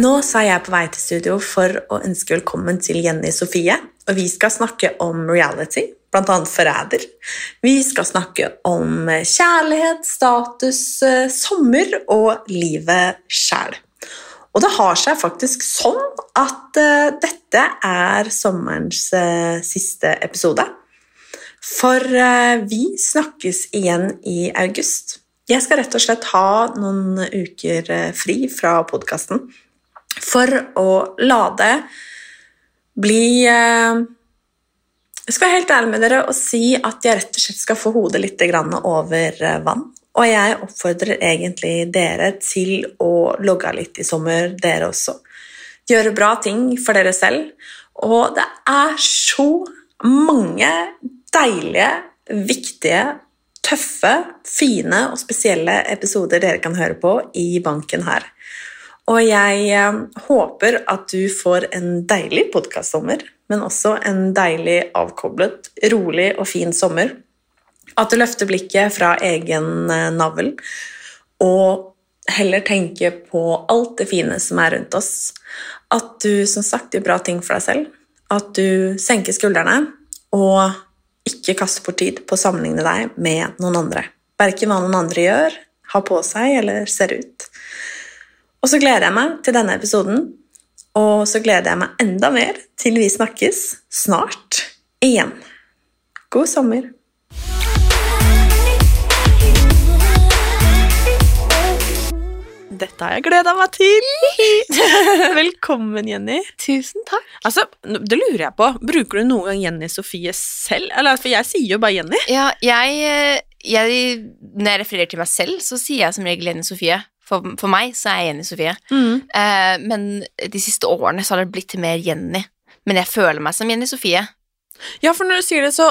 Nå er jeg på vei til studio for å ønske velkommen til Jenny Sofie. Og vi skal snakke om reality, bl.a. Forræder. Vi skal snakke om kjærlighet, status, sommer og livet sjæl. Og det har seg faktisk sånn at eh, dette er sommerens eh, siste episode. For eh, vi snakkes igjen i august. Jeg skal rett og slett ha noen uker fri fra podkasten for å la det bli eh, Jeg skal være helt ærlig med dere og si at jeg rett og slett skal få hodet litt over eh, vann. Og jeg oppfordrer egentlig dere til å logge litt i sommer, dere også. Gjøre bra ting for dere selv. Og det er så mange deilige, viktige, tøffe, fine og spesielle episoder dere kan høre på i banken her. Og jeg eh, håper at du får en deilig podkastsommer, men også en deilig avkoblet, rolig og fin sommer. At du løfter blikket fra egen eh, navl og heller tenker på alt det fine som er rundt oss. At du som sagt gjør bra ting for deg selv. At du senker skuldrene og ikke kaster bort tid på å sammenligne deg med noen andre. Verken hva noen andre gjør, har på seg eller ser ut. Og så gleder jeg meg til denne episoden, og så gleder jeg meg enda mer til vi snakkes snart igjen. God sommer! Dette har jeg gleda meg til! Velkommen, Jenny. Tusen takk. Altså, Det lurer jeg på. Bruker du noen gang Jenny Sofie selv? Eller, for jeg sier jo bare Jenny. Ja, jeg, eh, jeg Når jeg refererer til meg selv, så sier jeg som regel Jenny Sofie. For, for meg så er jeg Jenny Sofie. Eh, men de siste årene så har det blitt mer Jenny. Men jeg føler meg som Jenny Sofie. Ja, for når du sier det, så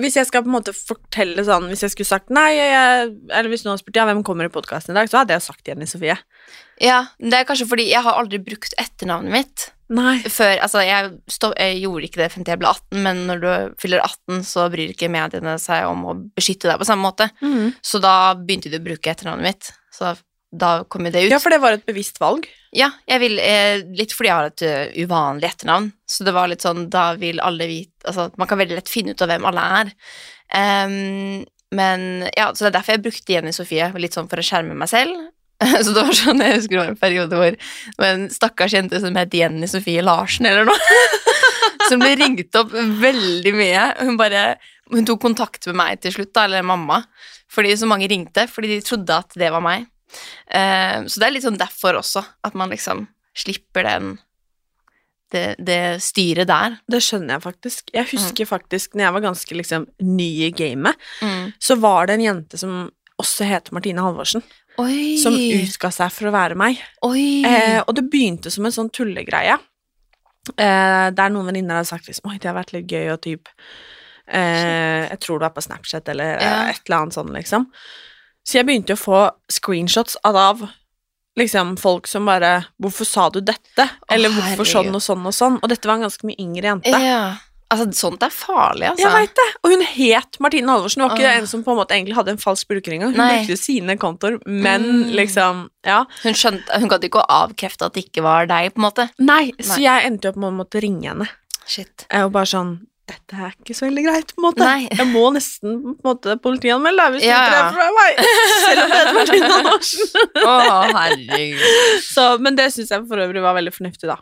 Hvis jeg skal på en måte fortelle sånn Hvis jeg skulle sagt nei, jeg, eller hvis noen hadde spurt ja, hvem kommer i podkasten i dag, så hadde jeg sagt Jenny Sofie. Ja, Det er kanskje fordi jeg har aldri brukt etternavnet mitt. Nei. Før, altså jeg, stopp, jeg gjorde ikke det frem til jeg ble 18, men når du fyller 18, så bryr ikke mediene seg om å beskytte deg på samme måte. Så da begynte de å bruke etternavnet mitt. Så da, kom det ut. Ja, for det var et bevisst valg. Ja, vil, eh, litt fordi jeg har et uh, uvanlig etternavn. Så det var litt sånn, da vil alle vite Altså, man kan veldig lett finne ut av hvem alle er. Um, men ja, så det er derfor jeg brukte Jenny Sofie, litt sånn for å skjerme meg selv. Så det var sånn, jeg husker det var en periode hvor det var en stakkars jente som het Jenny Sofie Larsen eller noe, som ble ringt opp veldig mye. Hun bare, hun tok kontakt med meg til slutt, da, eller mamma, fordi så mange ringte, fordi de trodde at det var meg. Eh, så det er litt sånn derfor også, at man liksom slipper den det, det styret der. Det skjønner jeg faktisk. Jeg husker faktisk når jeg var ganske liksom ny i gamet, Mm. så var det en jente som også het Martine Halvorsen, Oi! som utga seg for å være meg. Eh, og det begynte som en sånn tullegreie. Eh, der noen venninner hadde sagt liksom, Oi, det har vært litt gøy, og typ eh, Jeg tror du er på Snapchat, eller Ja. et eller annet sånn, liksom. Så jeg begynte å få screenshots av, liksom folk som bare 'Hvorfor sa du dette?' Eller 'Hvorfor sånn herregud. og sånn og sånn?' Og dette var en ganske mye yngre jente. Ja. Altså, sånt er farlig, altså. Jeg veit det! Og hun het Martine Halvorsen. Hun var ikke Åh. en som på en måte egentlig hadde en falsk bruker engang. Hun Nei. brukte sine kontoer, men Mm. liksom Ja. Hun skjønte, hun gadd ikke å avkrefte at det ikke var deg, på en måte. Nei, så Nei. jeg endte jo opp med å måtte ringe henne. Shit. Jeg var bare sånn dette er ikke så veldig greit, på en måte. Nei. Jeg må nesten på en måte politianmelde hvis Ja, du ikke ja. er fra meg. Selv om det heter Martina Norsen. Å, herregud. Så, men det syns jeg for øvrig var veldig fornuftig, da.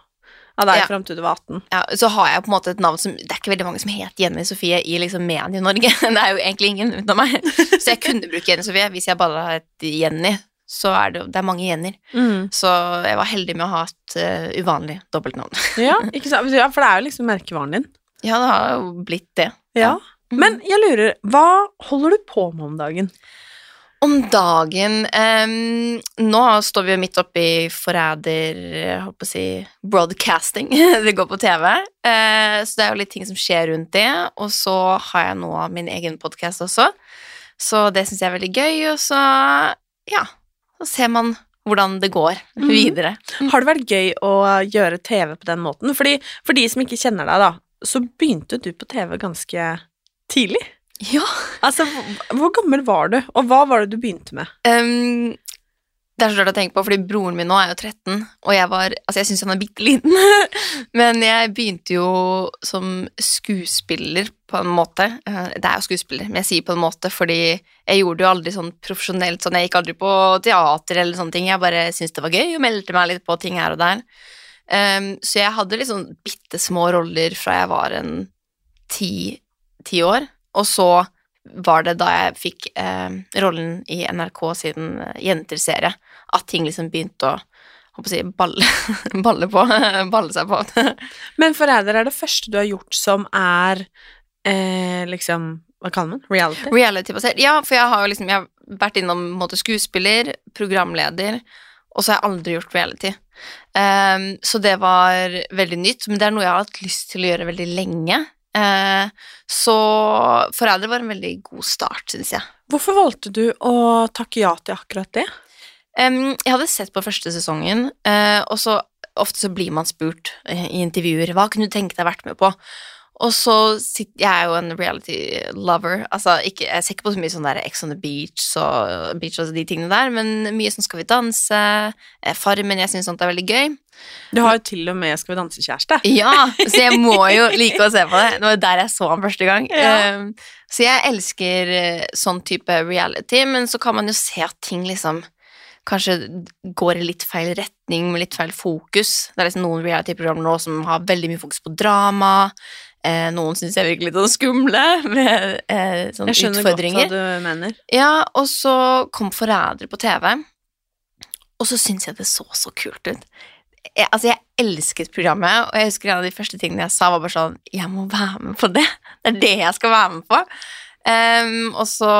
Av deg Ja. fram til du var 18. Ja, så har jeg på en måte et navn som Det er ikke veldig mange som heter Jenny Sofie i liksom Medie-Norge. Det er jo egentlig ingen utenom meg. Så jeg kunne bruke Jenny Sofie. Hvis jeg bare hadde hett Jenny, så er det, det er mange Jenner. Så jeg var heldig med å ha et uh, uvanlig dobbeltnavn. Ja, ikke sant? ja, for det er jo liksom merkevaren din. Ja, det har jo blitt det. Ja. Men jeg lurer, hva holder du på med om dagen? Om dagen um, Nå står vi jo midt oppi forræder Jeg holdt på å si broadcasting. det går på TV. Uh, så det er jo litt ting som skjer rundt det. Og så har jeg nå min egen podkast også, så det syns jeg er veldig gøy. Og så, ja, så ser man hvordan det går videre. Har det vært gøy å gjøre TV på den måten? Fordi, for de som ikke kjenner deg, da, så begynte du på TV ganske tidlig. Ja. Altså, hvor- gammel var du, og hva var det du begynte med? Um, det er så rart å tenke på, fordi broren min nå er jo 13, og jeg var Altså, jeg syns han er bitte liten, men jeg begynte jo som skuespiller på en måte. Eh, Det er jo skuespiller, men jeg sier på en måte fordi jeg gjorde det jo aldri sånn profesjonelt, sånn jeg gikk aldri på teater eller sånne ting. Jeg bare syntes det var gøy og meldte meg litt på ting her og der. Ehm, så jeg hadde sånn bitte små roller fra jeg var en ti, ti år, og så var det da jeg fikk eh, rollen i NRK sin eh, Jenter-serie, at ting liksom begynte å håper si, balle, balle på. balle seg på. Men Forræder er det første du har gjort som er eh, liksom Hva kaller man Reality? Reality-basert. Ja, for jeg har jo liksom jeg har vært innom måte, skuespiller, programleder, og så har jeg aldri gjort reality. Um, så det var veldig nytt, men det er noe jeg har hatt lyst til å gjøre veldig lenge. Uh, så Forræder var en veldig god start, syns jeg. Hvorfor valgte du å takke ja til akkurat det? Um, jeg hadde sett på første sesongen, uh, og så ofte så blir man spurt i intervjuer hva kunne du tenke deg vært med på. Og så sitter Jeg er jo en reality lover. Altså, ikke, jeg ser ikke på så mye sånn der Ex on the Beach og, beach og de tingene der, men mye sånn Skal vi danse, eh, Farmen, jeg syns sånt er veldig gøy. Du har jo til og med Skal vi danse-kjæreste. Ja, så jeg må jo like å se på det. Det var der jeg så han første gang. Ja. Um, så jeg elsker eh, sånn type reality, men så kan man jo se at ting liksom kanskje går i litt feil retning med litt feil fokus. Det er liksom noen reality-programmer nå som har veldig mye fokus på drama. Eh, noen syns jeg virker litt sånn skumle med eh, sånne Jeg skjønner utfordringer. godt hva du mener. Ja, og så kom Forrædere på TV, og så syns jeg det så så kult ut. Jeg, altså, jeg elsket programmet, og jeg husker en av de første tingene jeg sa, var bare sånn Jeg må være med på det! Det er det jeg skal være med på! Um, og så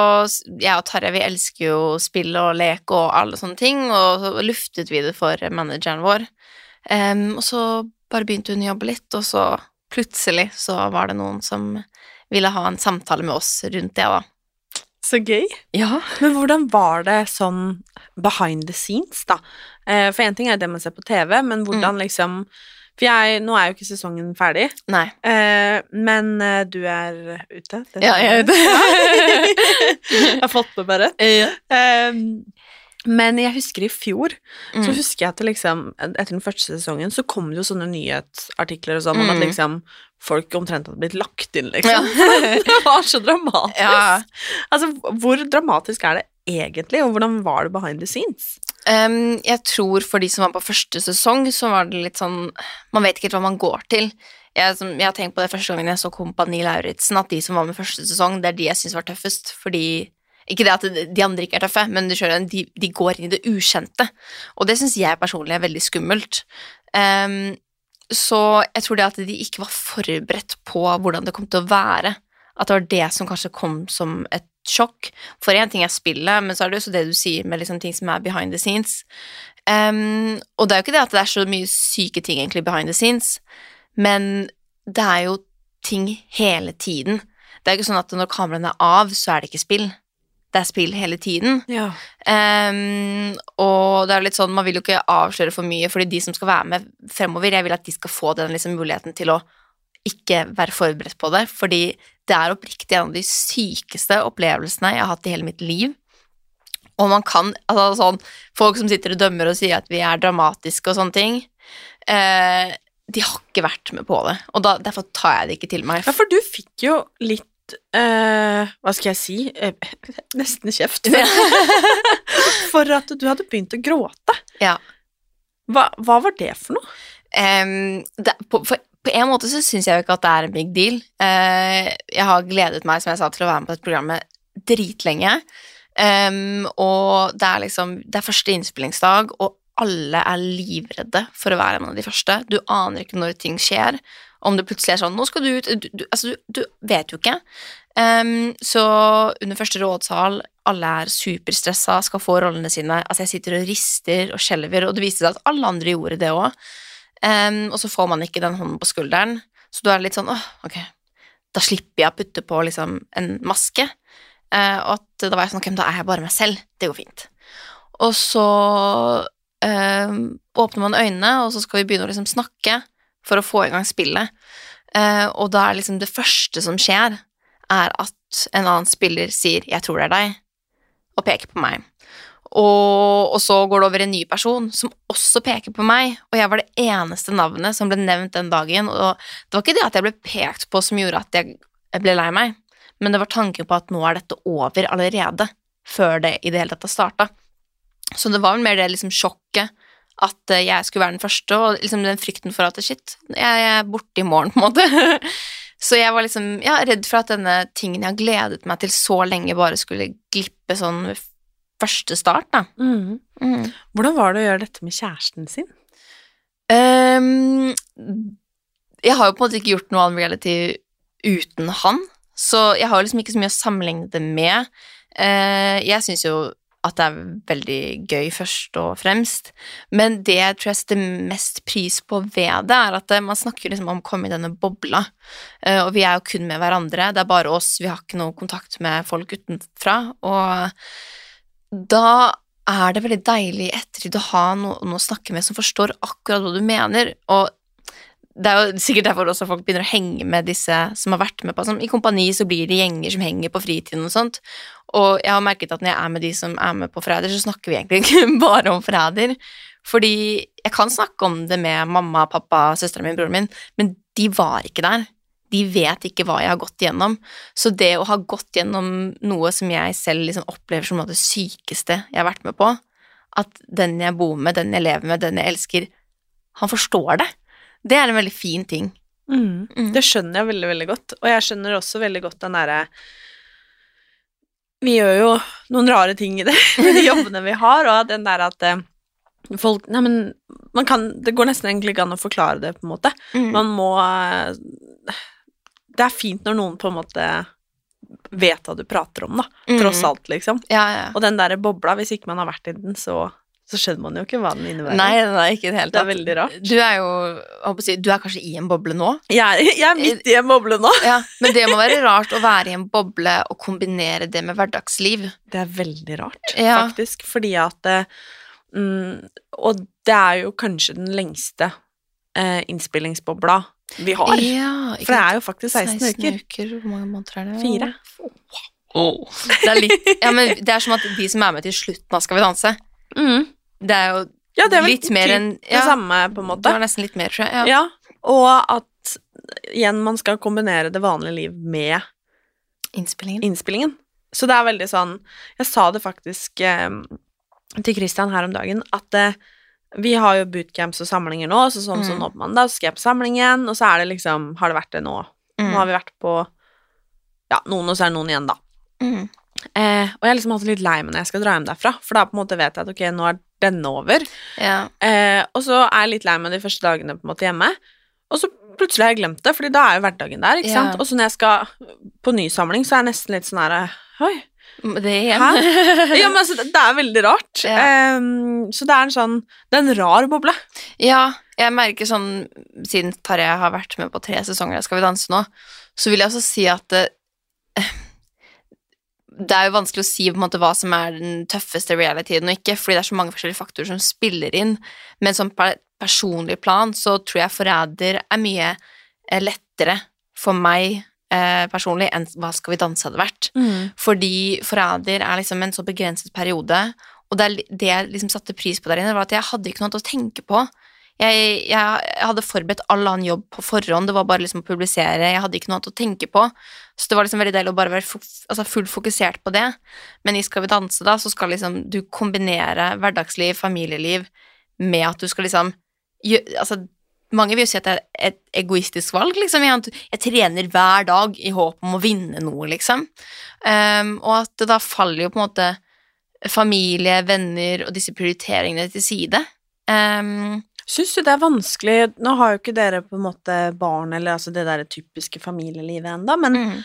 Jeg og Tarjei, vi elsker jo spill og lek og alle sånne ting, og så luftet vi det for manageren vår. Um, og så bare begynte hun å jobbe litt, og så plutselig så var det noen som ville ha en samtale med oss rundt det, da. Så gøy. Ja. Men hvordan var det sånn behind the scenes, da? Eh, For én ting er det man ser på TV, men hvordan liksom For jeg, nå er jo ikke sesongen ferdig, Nei. eh, men eh, du er ute? Det Ja, jeg er ute. jeg har fått med meg rett. Eh, men jeg husker i fjor, så Mm. husker jeg at liksom Etter den første sesongen så kom det jo sånne nyhetsartikler og sånn om at Mm. liksom folk omtrent hadde blitt lagt inn, Ja. liksom. det var så dramatisk. Ja. Altså, hvor dramatisk er det egentlig, og hvordan var det behind the scenes? Um, jeg tror for de som var på første sesong, så var det litt sånn Man vet ikke helt hva man går til. Jeg, som, jeg har tenkt på det første gangen jeg så Kompani Lauritzen, at de som var med første sesong, det er de jeg syns var tøffest, fordi ikke det at de andre ikke er tøffe, men de, de går inn i det ukjente. Og det syns jeg personlig er veldig skummelt. Um, så jeg tror det at de ikke var forberedt på hvordan det kom til å være, at det var det som kanskje kom som et sjokk. For én ting er spillet, men så er det jo også det du sier med liksom ting som er behind the scenes. Um, og det er jo ikke det at det er så mye syke ting egentlig behind the scenes, men det er jo ting hele tiden. Det er jo ikke sånn at når kameraene er av, så er det ikke spill. Det er spill hele tiden. Ja. Um, og det er litt sånn, man vil jo ikke avsløre for mye, fordi de som skal være med fremover, jeg vil at de skal få den liksom muligheten til å ikke være forberedt på det, fordi det er oppriktig en av de sykeste opplevelsene jeg har hatt i hele mitt liv. Og man kan, altså sånn, folk som sitter og dømmer og sier at vi er dramatiske og sånne ting, uh, de har ikke vært med på det. Og da, derfor tar jeg det ikke til meg. Ja, for du fikk jo litt eh, Hva skal jeg si eh, Nesten kjeft. for at du hadde begynt å gråte. Ja. Hva, hva var det for noe? Um, det, på, for, på en måte så syns jeg jo ikke at det er en big deal. Uh, jeg har gledet meg som jeg sa, til å være med på dette programmet dritlenge. Um, og det er liksom Det er første innspillingsdag, og alle er livredde for å være en av de første. Du aner ikke når ting skjer. Om det plutselig er sånn 'Nå skal du ut' Du, du, altså, du, du vet jo ikke. Um, så under første rådsal, alle er superstressa, skal få rollene sine. Altså, jeg sitter og rister og skjelver, og det viste seg at alle andre gjorde det òg. Um, og så får man ikke den hånden på skulderen, så du er litt sånn åh, ok, da slipper jeg å putte på liksom en maske. Uh, og at da var jeg sånn, ok, da er jeg bare meg selv, det går fint. Og så eh, åpner man øynene, og så skal vi begynne å liksom snakke for å få i gang spillet. Eh, og da er liksom det første som skjer, er at en annen spiller sier 'jeg tror det er deg', og peker på meg. Og, og så går det over en ny person som også peker på meg, og jeg var det eneste navnet som ble nevnt den dagen. Og det var ikke det at jeg ble pekt på som gjorde at jeg ble lei meg, men det var tanken på at nå er dette over allerede, før det i det hele tatt har starta. Så det var vel mer det liksom sjokket at eh, jeg skulle være den første, og liksom den frykten for at shit, jeg er borte i morgen, på en måte. Så jeg var liksom ja, redd for at denne tingen jeg har gledet meg til så lenge, bare skulle glippe sånn ved første start, da. Mm. Hvordan var det å gjøre dette med kjæresten sin? Um, jeg har jo på en måte ikke gjort noe annet reality uten han, så jeg har liksom ikke så mye å sammenligne det med. Uh, jeg syns jo at det er veldig gøy, først og fremst, men det jeg tror jeg setter mest pris på ved det, er at eh, man snakker liksom om å komme i denne bobla, eh, og vi er jo kun med hverandre, det er bare oss, vi har ikke noe kontakt med folk utenfra, og da er det veldig deilig i ettertid å ha noen å snakke med som forstår akkurat hva du mener, og det er jo sikkert derfor også folk begynner å henge med disse som har vært med på sånn, I kompani så blir det gjenger som henger på fritiden og sånt, og jeg har merket at når jeg er med de som er med på Forræder, så snakker vi egentlig ikke bare om Forræder, fordi jeg kan snakke om det med mamma, pappa, søstera mi, broren min, men de var ikke der. De vet ikke hva jeg har gått igjennom. Så det å ha gått gjennom noe som jeg selv liksom opplever som det sykeste jeg har vært med på, at den jeg bor med, den jeg lever med, den jeg elsker, han forstår det. Det er en veldig fin ting. Mm. Det skjønner jeg veldig, veldig godt, og jeg skjønner også veldig godt den derre Vi gjør jo noen rare ting i det, med de jobbene vi har, og den der at eh, folk Nei, men man kan Det går nesten egentlig ikke an å forklare det, på en måte. Mm. Man må eh, Det er fint når noen på en måte vet hva du prater om, da. Tross Mm. alt, liksom. Ja, ja. Og den derre bobla, hvis ikke man har vært i den, så, så skjønner man jo ikke hva den innebærer. Nei, nei, ikke i det hele Det er veldig rart. Du er jo si, Du er kanskje i en boble nå? Jeg, jeg er midt i en boble nå. Ja, men det må være rart å være i en boble og kombinere det med hverdagsliv. Det er veldig rart, Ja. faktisk, fordi at eh, mm, Og det er jo kanskje den lengste eh, innspillingsbobla vi har. Ja, For det er jo faktisk 16, uker. Hvor mange måneder er det? Fire. Det er litt Ja, men det er som at de som er med til slutten av Skal vi danse, Mm. Det er jo Ja, det er vel litt mer enn enn det samme, på en Det måte. var nesten litt mer, tror jeg. Ja. Ja, og at igjen man skal kombinere det vanlige liv med Innspillingen. innspillingen. Så det er veldig sånn Jeg sa det faktisk eh, til Christian her om dagen, at eh, vi har jo bootcamps og samlinger nå, så sånn som Mm. nå på mandag, så skal jeg på samlingen, og så er det liksom Har det vært det nå? Mm. Nå har vi vært på Ja, noen, og så er det noen igjen, da. Mm. Eh, og jeg har liksom alltid litt lei meg når jeg skal dra hjem derfra, for da på en måte vet jeg at ok, nå er denne over. Ja. Eh, og så er jeg litt lei meg de første dagene på en måte hjemme, og så plutselig har jeg glemt det, fordi da er jo hverdagen der, ikke Ja. sant. Og så når jeg skal på ny samling, så er jeg nesten litt sånn her Oi, Det er igjen. ja, men altså, det, det er veldig rart. Ja. Eh, så det er en sånn Det er en rar boble. Ja, jeg merker sånn Siden Tarjei har vært med på tre sesonger av Skal vi danse nå, så vil jeg også si at det, er jo vanskelig å si på en måte hva som er den tøffeste realityen og ikke, fordi det er så mange forskjellige faktorer som spiller inn. Men som personlig plan så tror jeg Forræder er mye eh, lettere for meg eh, personlig enn Hva skal vi danse hadde vært. Fordi Forræder er liksom en så begrenset periode, og det, det jeg liksom satte pris på der inne, var at jeg hadde ikke noe annet å tenke på. Jeg, jeg, jeg hadde forberedt all annen jobb på forhånd, det var bare liksom å publisere, jeg hadde ikke noe annet å tenke på. Så det var liksom veldig deilig å bare være altså fullt fokusert på det. Men i Skal vi danse, da, så skal liksom du kombinere hverdagsliv, familieliv, med at du skal liksom Altså, mange vil jo si at det er et egoistisk valg, liksom. Jeg, jeg trener hver dag i håp om å vinne noe, liksom. Um, og at det da faller jo på en måte familie, venner og disse prioriteringene til side. Um, Syns du det er vanskelig Nå har jo ikke dere på en måte barn, eller altså det der typiske familielivet ennå, men mm.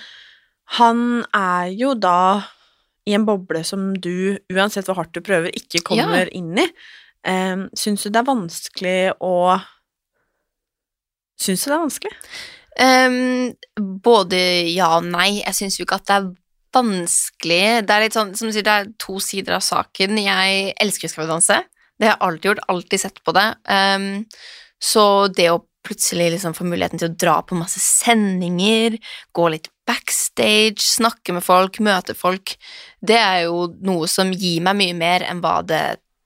han er jo da i en boble som du, uansett hvor hardt du prøver, ikke kommer inn i. Um, Syns du det er vanskelig å Syns du det er vanskelig? Um, både ja og nei. Jeg syns jo ikke at det er vanskelig. Det er litt sånn, som du sier, det er to sider av saken. Jeg elsker Skal vi danse. Det har jeg alltid gjort, alltid sett på det. Um, så det å plutselig liksom få muligheten til å dra på masse sendinger, gå litt backstage, snakke med folk, møte folk, det er jo noe som gir meg mye mer enn hva det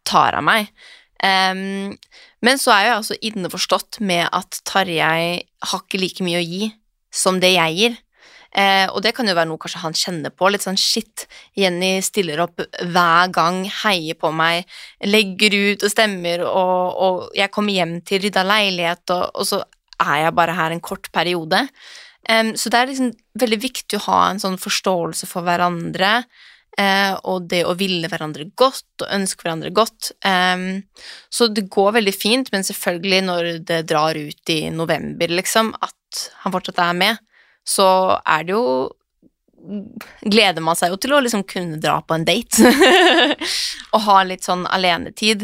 tar av meg. Um, men så er jeg altså inneforstått med at Tarjei har ikke like mye å gi som det jeg gir. Eh, og det kan jo være noe kanskje han kjenner på. Litt sånn shit, Jenny stiller opp hver gang, heier på meg, legger ut og stemmer, og, og jeg kommer hjem til rydda leilighet, og, og, så er jeg bare her en kort periode. Em, så det er liksom veldig viktig å ha en sånn forståelse for hverandre, eh, og det å ville hverandre godt og ønske hverandre godt. Em, så det går veldig fint, men selvfølgelig når det drar ut i november, liksom, at han fortsatt er med, så er det jo Gleder man seg jo til å liksom kunne dra på en date og ha litt sånn alenetid.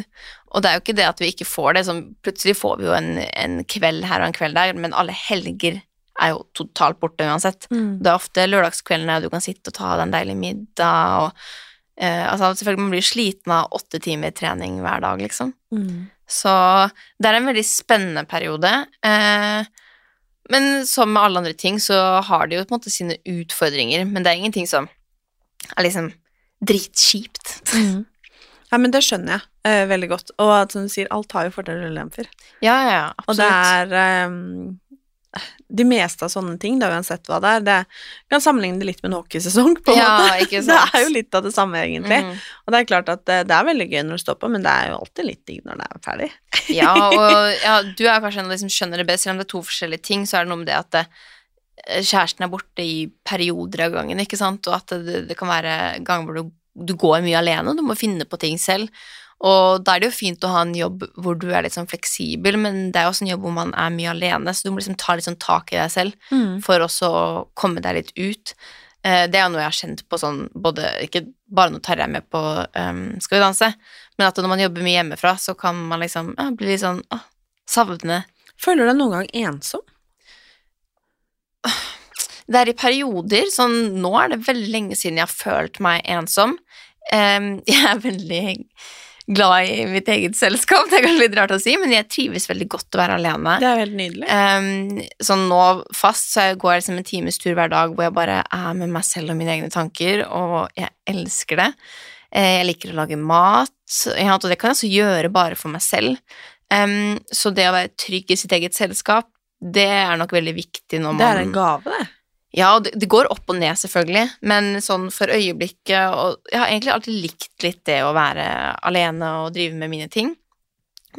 Og det er jo ikke det at vi ikke får det, sånn plutselig får vi jo en, en kveld her og en kveld der, men alle helger er jo totalt borte uansett. Det er ofte lørdagskveldene du kan sitte og ta deg en deilig middag og eh, altså Selvfølgelig man blir sliten av åtte timer trening hver dag, liksom. Så det er en veldig spennende periode. Eh, men som med alle andre ting, så har det jo på en måte sine utfordringer, men det er ingenting som er liksom dritkjipt. Ja, men det skjønner jeg uh, veldig godt. Og at, som du sier, alt har jo fordeler og ulemper. Ja, ja, ja, Og det er ehm, De meste av sånne ting, da uansett hva det er, det kan sammenligne det litt med en hockeysesong, på en Ja, måte. Det er jo litt av det samme, egentlig. Mm. Og det er klart at det, det er veldig gøy når du står på, men det er jo alltid litt digg når det er ferdig. Ja, og ja, du er kanskje en av de som skjønner det best, selv om det er to forskjellige ting, så er det noe med det at det, kjæresten er borte i perioder av gangen, ikke sant, og at det, det kan være ganger hvor du, du går mye alene, og du må finne på ting selv. Og da er det jo fint å ha en jobb hvor du er litt sånn fleksibel, men det er jo også en jobb hvor man er mye alene, så du må liksom ta litt sånn tak i deg selv for også å komme deg litt ut. Eh, Det er jo noe jeg har kjent på sånn både Ikke bare nå tar er med på um, Skal vi danse, men at når man jobber mye hjemmefra, så kan man liksom ja, bli litt sånn å, savne Føler du deg noen gang ensom? Det er i perioder, sånn nå er det veldig lenge siden jeg har følt meg ensom. Um, jeg er veldig glad i mitt eget selskap, det er kanskje litt rart å si, men jeg trives veldig godt å være alene. Det er helt nydelig. Um, sånn nå fast så jeg går jeg liksom en times tur hver dag hvor jeg bare er med meg selv og mine egne tanker, og jeg elsker det. Eh, Jeg liker å lage mat, og det kan jeg også gjøre bare for meg selv. Um, så det å være trygg i sitt eget selskap, det er nok veldig viktig når man Det er en gave, det. Ja, og det, går opp og ned, selvfølgelig, men sånn for øyeblikket og Jeg har egentlig alltid likt litt det å være alene og drive med mine ting.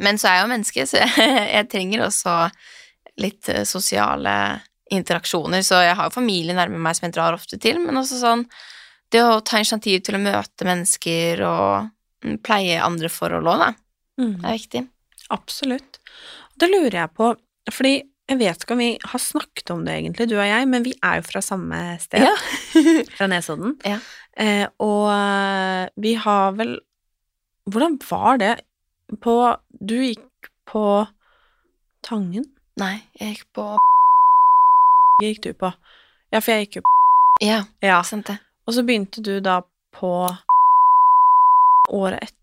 Men så er jeg jo menneske, så jeg, jeg trenger også litt eh, sosiale interaksjoner. Så jeg har jo familie nærme meg som jeg drar ofte til, men også sånn Det å ta initiativ til å møte mennesker og mm, pleie andre forhold òg, da. Mm. Det er viktig. Absolutt. Det lurer jeg på, fordi jeg vet ikke om vi har snakket om det egentlig, du og jeg, men vi er jo fra samme sted. Ja. fra Nesodden. Ja. Eh, og eh, vi har vel Hvordan var det på Du gikk på Tangen? Nei, jeg gikk på Gikk du på? Ja, for jeg gikk jo Ja, Ja. sant det. Og så begynte du da på året et,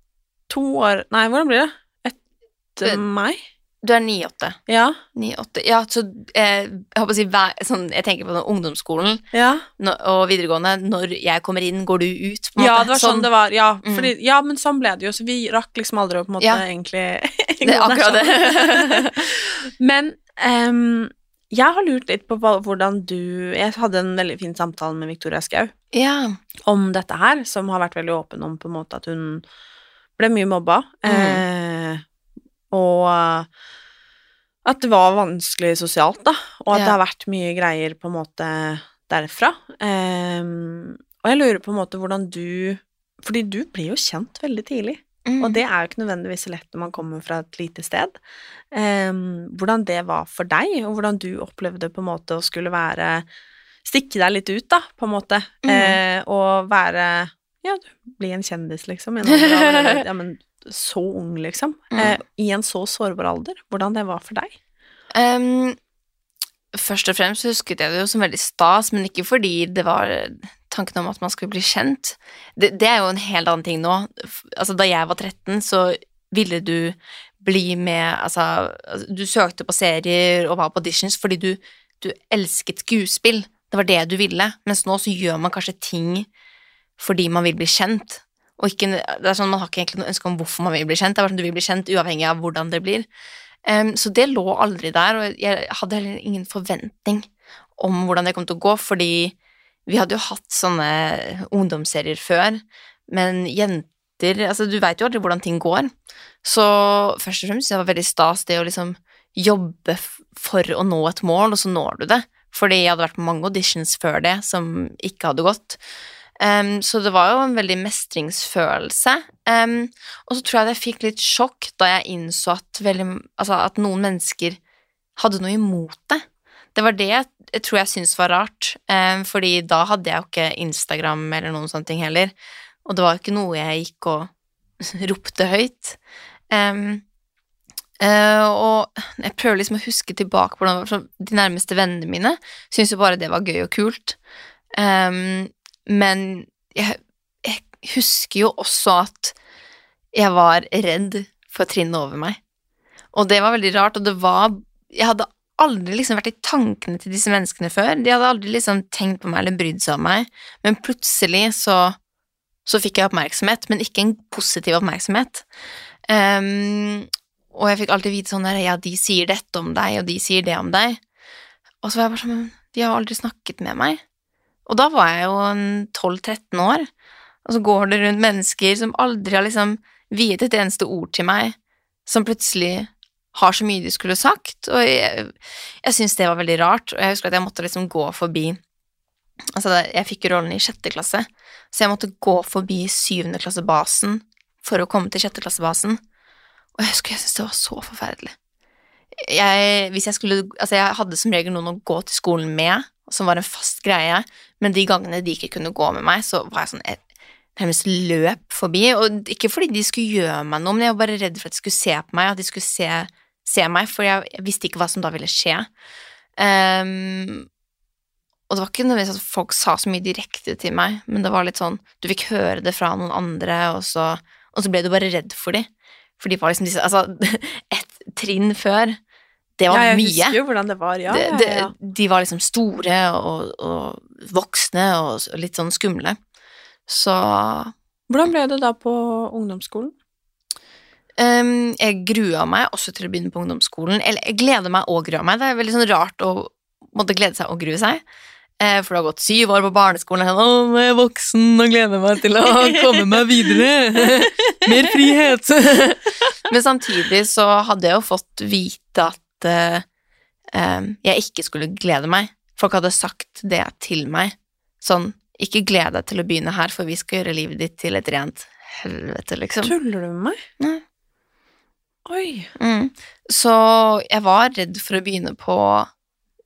To år Nei, hvordan blir det? Etter meg? Du er 9-8. Ja. 9-8. Ja, så eh, jeg håper å si hver, sånn, Jeg tenker på den ungdomsskolen Ja. nå- og videregående. Når jeg kommer inn, går du ut? På en ja, måte. det var sånn, det var. Ja, Mm. fordi, ja, men sånn ble det jo, så vi rakk liksom aldri å på en måte Ja. egentlig Det er akkurat det. Men um, jeg har lurt litt på hvordan du Jeg hadde en veldig fin samtale med Victoria Skau ja. om dette her, som har vært veldig åpen om på en måte at hun ble mye mobba, eh, og at det var vanskelig sosialt, da, og at Ja. det har vært mye greier på en måte derfra. Um, og jeg lurer på en måte hvordan du Fordi du blir jo kjent veldig tidlig. Mm. Og det er jo ikke nødvendigvis så lett når man kommer fra et lite sted. Um, hvordan det var for deg, og hvordan du opplevde på en måte å skulle være Stikke deg litt ut, da, på en måte. Mm. Uh, og være Ja, du blir en kjendis, liksom. Ja, men så ung, liksom. Mm. Eh, I en så sårbar alder. Hvordan det var for deg. Um, først og fremst husket jeg det jo som veldig stas, men ikke fordi det var tanken om at man skulle bli kjent. Det, det er jo en helt annen ting nå. Altså, da jeg var 13, så ville du bli med Altså, altså, du søkte på serier og var på auditions fordi du, du elsket skuespill. Det var det du ville. Mens nå så gjør man kanskje ting fordi man vil bli kjent. Og ikke, det er sånn, Man har ikke egentlig noe ønske om hvorfor man vil bli kjent. Det er bare sånn du vil bli kjent uavhengig av hvordan det blir. Um, så det lå aldri der, og jeg hadde heller ingen forventning om hvordan det kom til å gå, fordi vi hadde jo hatt sånne ungdomsserier før, men jenter Altså, du veit jo aldri hvordan ting går. Så først og fremst det var veldig stas det å liksom jobbe for å nå et mål, og så når du det. Fordi jeg hadde vært på mange auditions før det som ikke hadde gått. Em, så det var jo en veldig mestringsfølelse. Um, og så tror jeg at jeg fikk litt sjokk da jeg innså at, veldig, altså at noen mennesker hadde noe imot det. Det var det jeg, tror jeg syntes var rart, um, fordi da hadde jeg jo ikke Instagram eller noen sånne ting heller, og det var jo ikke noe jeg gikk og ropte høyt. Um, Uh, og jeg prøver liksom å huske tilbake på hvordan de nærmeste vennene mine syntes jo bare det var gøy og kult. Em, men jeg, jeg husker jo også at jeg var redd for trinnet over meg. Og det var veldig rart, og det var Jeg hadde aldri liksom vært i tankene til disse menneskene før. De hadde aldri liksom tenkt på meg eller brydd seg om meg, men plutselig så, så fikk jeg oppmerksomhet, men ikke en positiv oppmerksomhet. Um, og jeg fikk alltid vite sånn der Ja, de sier dette om deg, og de sier det om deg. Og så var jeg bare sånn De har aldri snakket med meg. Og da var jeg jo 12-13 år, og så går det rundt mennesker som aldri har liksom viet et eneste ord til meg, som plutselig har så mye de skulle sagt, og jeg, jeg syns det var veldig rart, og jeg husker at jeg måtte liksom gå forbi Altså, jeg fikk rollen i sjette klasse, så jeg måtte gå forbi syvende klassebasen for å komme til sjette klassebasen, og jeg husker jeg syntes det var så forferdelig. Jeg, hvis jeg skulle Altså, jeg hadde som regel noen å gå til skolen med, som var en fast greie, men de gangene de ikke kunne gå med meg, så var jeg sånn jeg nærmest løp forbi, og ikke fordi de skulle gjøre meg noe, men jeg var bare redd for at de skulle se på meg, at de skulle se, se meg, for jeg, visste ikke hva som da ville skje. Um, og det var ikke nødvendigvis at folk sa så mye direkte til meg, men det var litt sånn, du fikk høre det fra noen andre, og så, og så ble du bare redd for dem. For de var liksom disse Altså, et trinn før, det var ja, jeg mye husker jo hvordan det var, ja. det, det, ja. de var liksom store og, og voksne og litt sånn skumle. Så Hvordan ble det da på ungdomsskolen? Um, jeg grua meg også til å begynne på ungdomsskolen. Eller jeg gleder meg og gruer meg. Det er veldig sånn rart å måtte glede seg og grue seg. Eh, for det har gått syv år på barneskolen, og er sånn, jeg er voksen og gleder meg til å komme meg videre. Mer frihet. Men samtidig så hadde jeg jo fått vite at eh, em, jeg ikke skulle glede meg. Folk hadde sagt det til meg. Sånn, ikke gled deg til å begynne her, for vi skal gjøre livet ditt til et rent helvete, liksom. Tuller du med meg? Nei. Oi. Mm. Så jeg var redd for å begynne på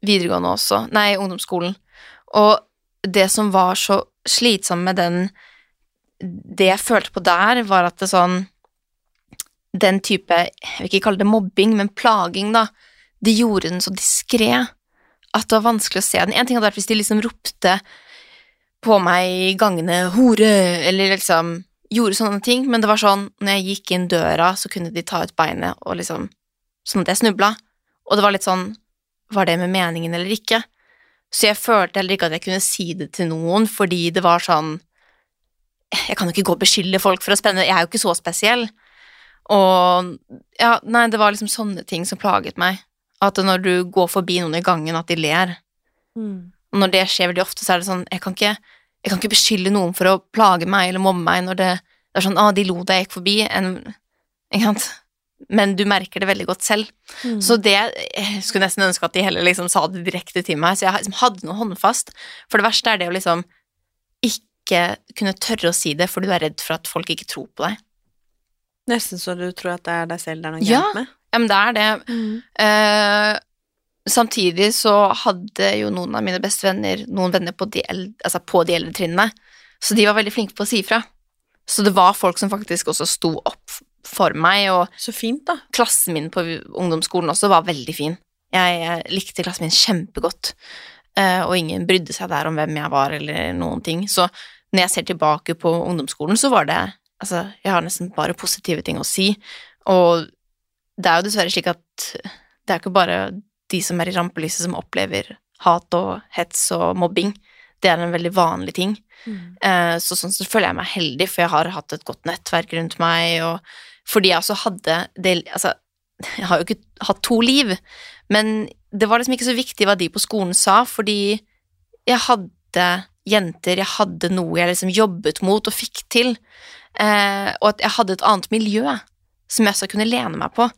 videregående også, nei, ungdomsskolen. Og det som var så slitsomt med den Det jeg følte på der, var at det sånn Den type Jeg vil ikke kalle det mobbing, men plaging, da. De gjorde den så diskré at det var vanskelig å se den. En ting hadde vært hvis de liksom ropte på meg i gangene 'hore', eller liksom gjorde sånne ting, men det var sånn når jeg gikk inn døra, så kunne de ta ut beinet og liksom sånn at jeg snubla. Og det var litt sånn Var det med meningen eller ikke? Så jeg følte heller ikke at jeg kunne si det til noen, fordi det var sånn Jeg kan jo ikke gå og beskylde folk for å spenne, jeg er jo ikke så spesiell. Og ja, nei, det var liksom sånne ting som plaget meg. At når du går forbi noen i gangen, at de ler. Og når det skjer veldig ofte, så er det sånn Jeg kan ikke, jeg kan ikke beskylde noen for å plage meg eller mobbe meg når det, det er sånn Å, de lo da jeg gikk forbi. En, ikke sant? Men du merker det veldig godt selv. Så det Jeg skulle nesten ønske at de heller liksom sa det direkte til meg, så jeg liksom hadde noe håndfast. For det verste er det å liksom ikke kunne tørre å si det for du er redd for at folk ikke tror på deg. Nesten så du tror at det er deg selv det er noe Ja. gærent med. Ja, men det er det. Eh, samtidig så hadde jo noen av mine beste venner noen venner på de, eldre, altså på de eldre trinnene, så de var veldig flinke på å si ifra. Så det var folk som faktisk også sto opp for meg, og Så fint, da. klassen min på ungdomsskolen også var veldig fin. Jeg, jeg likte klassen min kjempegodt, eh, og ingen brydde seg der om hvem jeg var eller noen ting. Så når jeg ser tilbake på ungdomsskolen, så var det Altså, jeg har nesten bare positive ting å si, og det er jo dessverre slik at det er ikke bare de som er i rampelyset som opplever hat og hets og mobbing. Det er en veldig vanlig ting. Mm. Så sånn sett føler jeg meg heldig, for jeg har hatt et godt nettverk rundt meg, og fordi jeg også hadde det Altså, jeg har jo ikke hatt to liv, men det var liksom ikke så viktig hva de på skolen sa, fordi jeg hadde jenter, jeg hadde noe jeg liksom jobbet mot og fikk til, eh, og at jeg hadde et annet miljø som jeg også kunne lene meg på.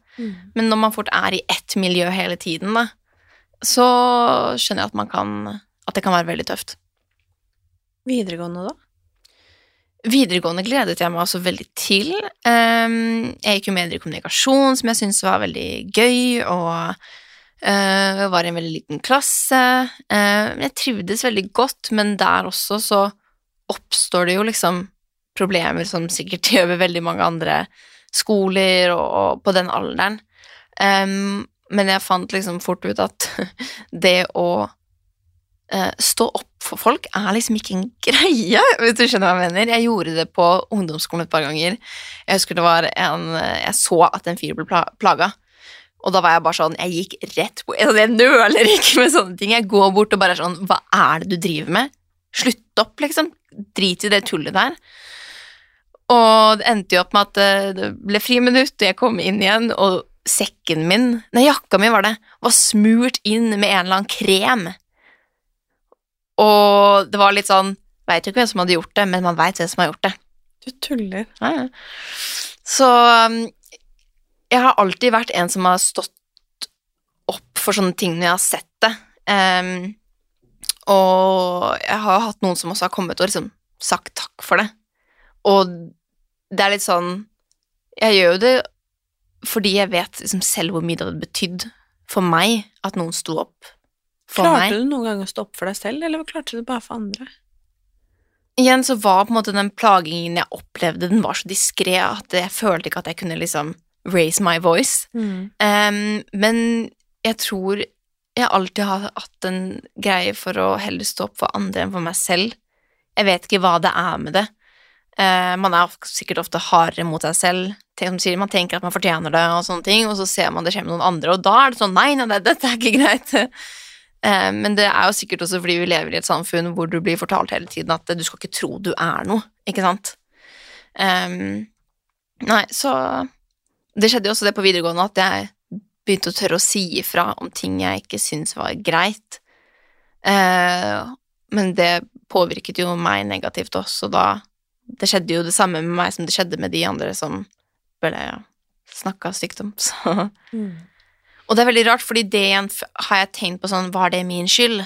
Men når man fort er i ett miljø hele tiden, da, så skjønner jeg at man kan At det kan være veldig tøft. Videregående, da? Videregående gledet jeg meg også veldig til. Ehm, jeg gikk jo med i kommunikasjon, som jeg syntes var veldig gøy, og eh, var i en veldig liten klasse. Eh, jeg trivdes veldig godt, men der også så oppstår det jo liksom problemer som sikkert gjør ved veldig mange andre skoler og, og på den alderen. Um, men jeg fant liksom fort ut at det å uh, stå opp for folk er liksom ikke en greie, hvis du skjønner hva jeg mener. Jeg gjorde det på ungdomsskolen et par ganger. Jeg husker det var en Jeg så at en fyr ble pla plaga. Og da var jeg bare sånn Jeg gikk rett på altså, Jeg nøler ikke med sånne ting. Jeg går bort og bare er sånn Hva er det du driver med? Slutt opp, liksom. Drit i det tullet der. Og det endte jo opp med at det ble friminutt, og jeg kom inn igjen, og sekken min Nei, jakka mi var det. Var smurt inn med en eller annen krem. Og det var litt sånn Veit ikke hvem som hadde gjort det, men man veit hvem som har gjort det. Du tuller. Ja, ja. Så um, jeg har alltid vært en som har stått opp for sånne ting når jeg har sett det. Um, og jeg har hatt noen som også har kommet og liksom sagt takk for det. Og det er litt sånn Jeg gjør jo det fordi jeg vet liksom selv hvor mye det hadde betydd for meg at noen sto opp for Klarte meg. du noen gang å stå opp for deg selv, eller klarte du det bare for andre? Igjen så var på en måte den plagingen jeg opplevde, den var så diskré at jeg følte ikke at jeg kunne liksom raise my voice. Em, men jeg tror jeg alltid har hatt en greie for å heller stå opp for andre enn for meg selv. Jeg vet ikke hva det er med det. Eh, man er sikkert ofte hardere mot seg selv. Man tenker at man fortjener det, og sånne ting, og så ser man det skjer med noen andre, og da er det sånn nei, nei, nei dette er ikke greit. Eh, men det er jo sikkert også fordi vi lever i et samfunn hvor du blir fortalt hele tiden at du skal ikke tro du er noe, ikke sant? Em, nei, så Det skjedde jo også det på videregående at jeg begynte å tørre å si ifra om ting jeg ikke syntes var greit. Eh, men det påvirket jo meg negativt også, da Det skjedde jo det samme med meg som det skjedde med de andre som ble snakka stygt om, så Og det er veldig rart, fordi det igjen har jeg tenkt på sånn Var det min skyld?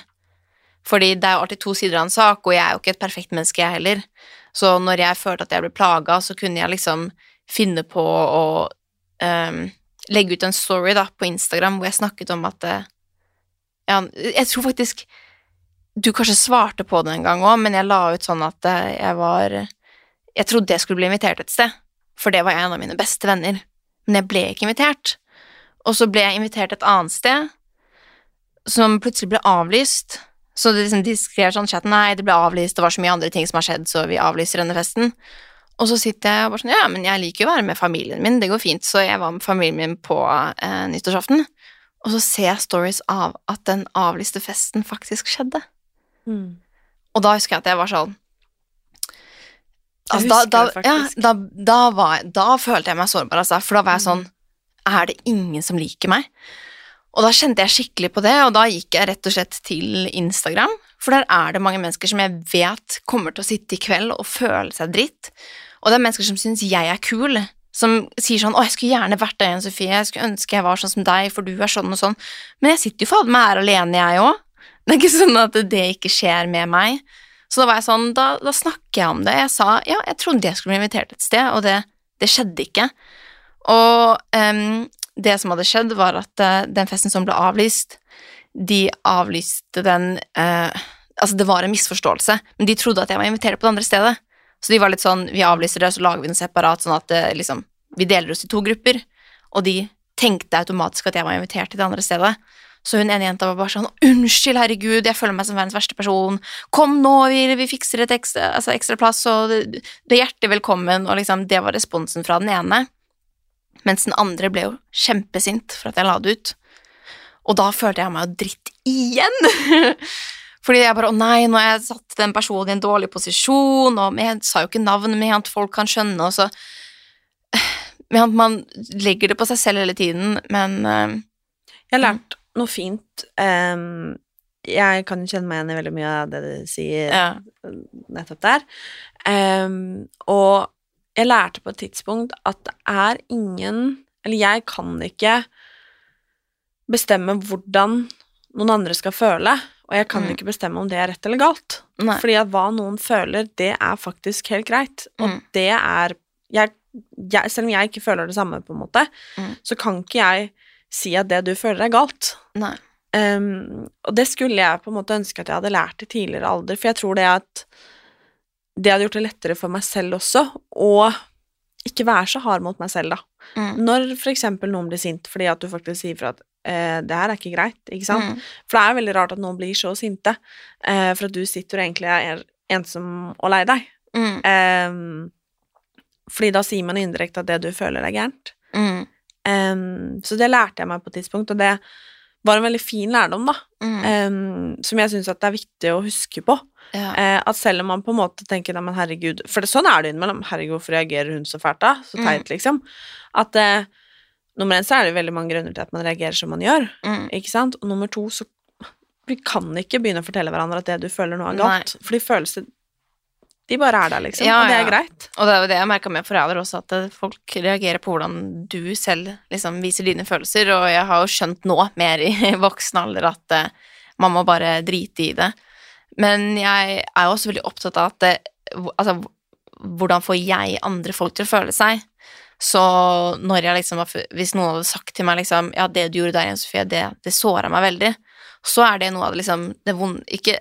Fordi det er jo alltid to sider av en sak, og jeg er jo ikke et perfekt menneske, jeg heller. Så når jeg følte at jeg ble plaga, så kunne jeg liksom finne på å um, legge ut en story da, på Instagram hvor jeg snakket om at uh, Ja, jeg tror faktisk du kanskje svarte på det en gang òg, men jeg la ut sånn at uh, jeg var Jeg trodde jeg skulle bli invitert et sted, for det var en av mine beste venner. Men jeg ble ikke invitert. Og så ble jeg invitert et annet sted, som plutselig ble avlyst. Så det liksom, de skrev sånn chatten nei, det ble avlyst, det var så mye andre ting som har skjedd, så vi avlyser denne festen. og så sitter jeg og bare sånn Ja, men jeg liker jo å være med familien min, det går fint. Så jeg var med familien min på eh, nyttårsaften, og så ser jeg stories av at den avlyste festen faktisk skjedde. Mm. Og da husker jeg at jeg var sånn Jeg altså, da, da, ja, da, da, var, da følte jeg meg sårbar, altså. For da var jeg sånn Er det ingen som liker meg? Og da kjente jeg skikkelig på det, og da gikk jeg rett og slett til Instagram. For der er det mange mennesker som jeg vet kommer til å sitte i kveld og føle seg dritt. Og det er mennesker som syns jeg er kul, som sier sånn 'Å, jeg skulle gjerne vært deg igjen, Sofie. Jeg skulle ønske jeg var sånn som deg, for du er sånn og sånn.' Men jeg sitter jo fader meg her alene, jeg òg. Det er ikke sånn at det ikke skjer med meg. Så da var jeg sånn, da, da snakker jeg om det. Jeg sa ja, jeg trodde jeg skulle bli invitert et sted, og det, det skjedde ikke. Og um, det som hadde skjedd, var at uh, den festen som ble avlyst, de avlyste den uh, Altså, det var en misforståelse, men de trodde at jeg var invitert på det andre stedet. Så de var litt sånn Vi avlyser det, så lager vi den separat, sånn at uh, liksom Vi deler oss i to grupper. Og de tenkte automatisk at jeg var invitert til det andre stedet. Så hun ene jenta var bare sånn 'Unnskyld, herregud, jeg føler meg som verdens verste person. Kom nå, vi, vi fikser et ekstra, altså ekstra plass, og du er hjertelig velkommen.' Og liksom, det var responsen fra den ene. Mens den andre ble jo kjempesint for at jeg la det ut. Og da følte jeg meg jo dritt igjen. Fordi jeg bare 'Å nei, nå har jeg satt den personen i en dårlig posisjon', og jeg sa jo ikke navnet mitt, folk kan skjønne, og så Man legger det på seg selv hele tiden, men eh, Jeg har lært noe fint. Um, jeg kan kjenne meg igjen i veldig mye av det du sier ja. nettopp der. Um, og jeg lærte på et tidspunkt at det er ingen Eller jeg kan ikke bestemme hvordan noen andre skal føle, og jeg kan Mm. ikke bestemme om det er rett eller galt. Nei. Fordi at hva noen føler, det er faktisk helt greit, og Mm. det er jeg, jeg, Selv om jeg ikke føler det samme, på en måte, Mm. så kan ikke jeg si at det du føler, er galt. Nei. Um, og det skulle jeg på en måte ønske at jeg hadde lært i tidligere alder, for jeg tror det at det hadde gjort det lettere for meg selv også, å ikke være så hard mot meg selv, da. Mm. Når for eksempel noen blir sint fordi at du faktisk sier fra at eh, det her er ikke greit, ikke sant? Mm. For det er veldig rart at noen blir så sinte, eh, for at du sitter og egentlig er ensom og lei deg. Mm. Um, fordi da sier man indirekte at det du føler er gærent. Mm. Um, så det lærte jeg meg på et tidspunkt, og det var en veldig fin lærdom, da. Mm. Um, som jeg syns det er viktig å huske på. Ja. Uh, at selv om man på en måte tenker men herregud For det, sånn er det innimellom. Herregud, hvorfor reagerer hun så fælt da? Så Mm. liksom. At uh, nummer én så er det veldig mange grunner til at man reagerer som man gjør, Mm. ikke sant? Og nummer to så Vi kan ikke begynne å fortelle hverandre at det du føler nå, er Nei. galt. Fordi følelser De bare er der, liksom. Ja, og det er ja. greit. Og det er jo det jeg merka med foreldre også, at folk reagerer på hvordan du selv liksom viser dine følelser, og jeg har jo skjønt nå, mer i voksen alder, at uh, man må bare drite i det. Men jeg er jo også veldig opptatt av at det, altså, hvordan får jeg andre folk til å føle seg? Så når jeg liksom hvis noen hadde sagt til meg liksom, ja, det du gjorde der, Jens Sofie, det, det såra meg veldig, så er det noe av det liksom det vonde ikke,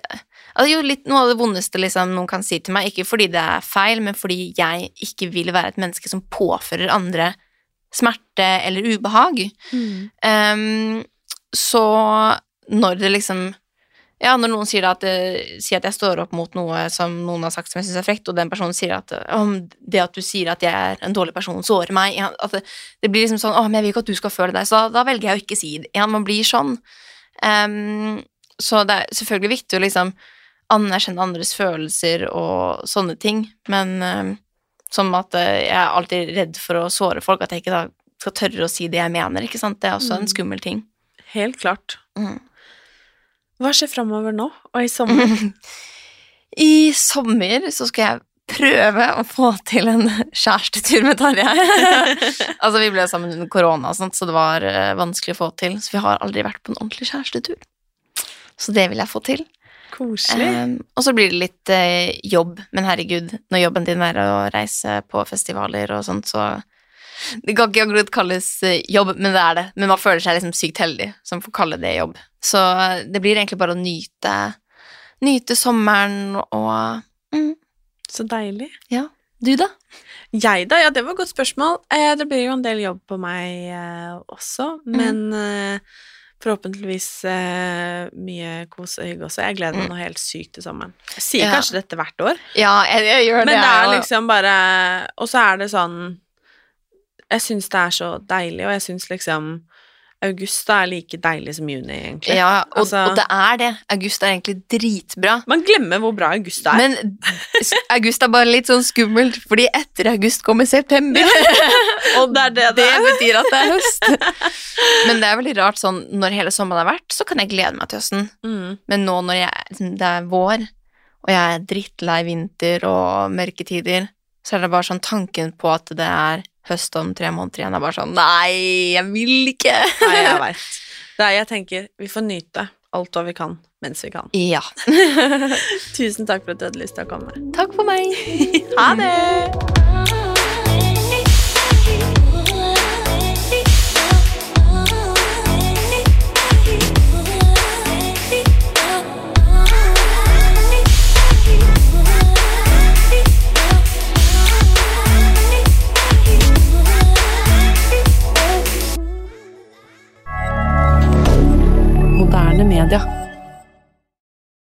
altså, jo, litt, Noe av det vondeste liksom, noen kan si til meg, ikke fordi det er feil, men fordi jeg ikke vil være et menneske som påfører andre smerte eller ubehag. Ehm, så når det liksom Ja, når noen sier, at, eh, sier at jeg står opp mot noe som noen har sagt som jeg syns er frekt, og den personen sier at eh, om det at du sier at jeg er en dårlig person, sårer meg det, det blir liksom sånn Å, men jeg vil ikke at du skal føle deg Så da, da velger jeg å ikke si det. Ja, man blir sånn. Um, så det er selvfølgelig viktig å liksom anerkjenne andres følelser og sånne ting, men uh, som at uh, jeg er alltid redd for å såre folk, at jeg ikke da skal tørre å si det jeg mener, ikke sant. Det er også en Mm. skummel ting. Helt klart. Mm. Hva skjer framover nå, og i sommer? I sommer så skal jeg prøve å få til en kjærestetur med Tarjei. altså, vi ble sammen under korona, så det var eh, vanskelig å få til. Så vi har aldri vært på en ordentlig kjærestetur. Så det vil jeg få til. Koselig. Um, og så blir det litt uh, jobb, men herregud, når jobben din er å reise på festivaler og sånt, så Det kan ikke akkurat kalles eh, jobb, men det er det. Men man føler seg liksom sykt heldig som får kalle det jobb. Så eh, det blir egentlig bare å nyte, nyte sommeren og mm, Så deilig. Ja. Du, da? Jeg, da? Ja, det var et godt spørsmål. Eh, det blir jo en del jobb på meg eh, også, men eh, forhåpentligvis eh, mye kos og hygge også. Jeg gleder meg Mm. nå helt sykt til sommeren. Jeg sier Ja. kanskje dette hvert år, Ja, jeg, jeg gjør men det. det er liksom bare Og så er det sånn Jeg syns det er så deilig, og jeg syns liksom August er like deilig som juni, egentlig. Ja, og, Altså- og det er det. August er egentlig dritbra. Man glemmer hvor bra august er. Men august er bare litt sånn skummelt, fordi etter august kommer september. og det det det Det betyr at det er høst. Men det er veldig rart sånn når hele sommeren har vært, så kan jeg glede meg til høsten. Mm. Men nå når jeg, det er vår, og jeg er drittlei vinter og mørketider, så er det bare sånn tanken på at det er høst om tre måneder igjen, er bare sånn Nei, jeg vil ikke! Nei, jeg veit. Det er, jeg tenker, vi får nyte alt hva vi kan mens vi kan. Ja. Tusen takk for at du hadde lyst til å komme. Takk for meg. Ha det! moderne media.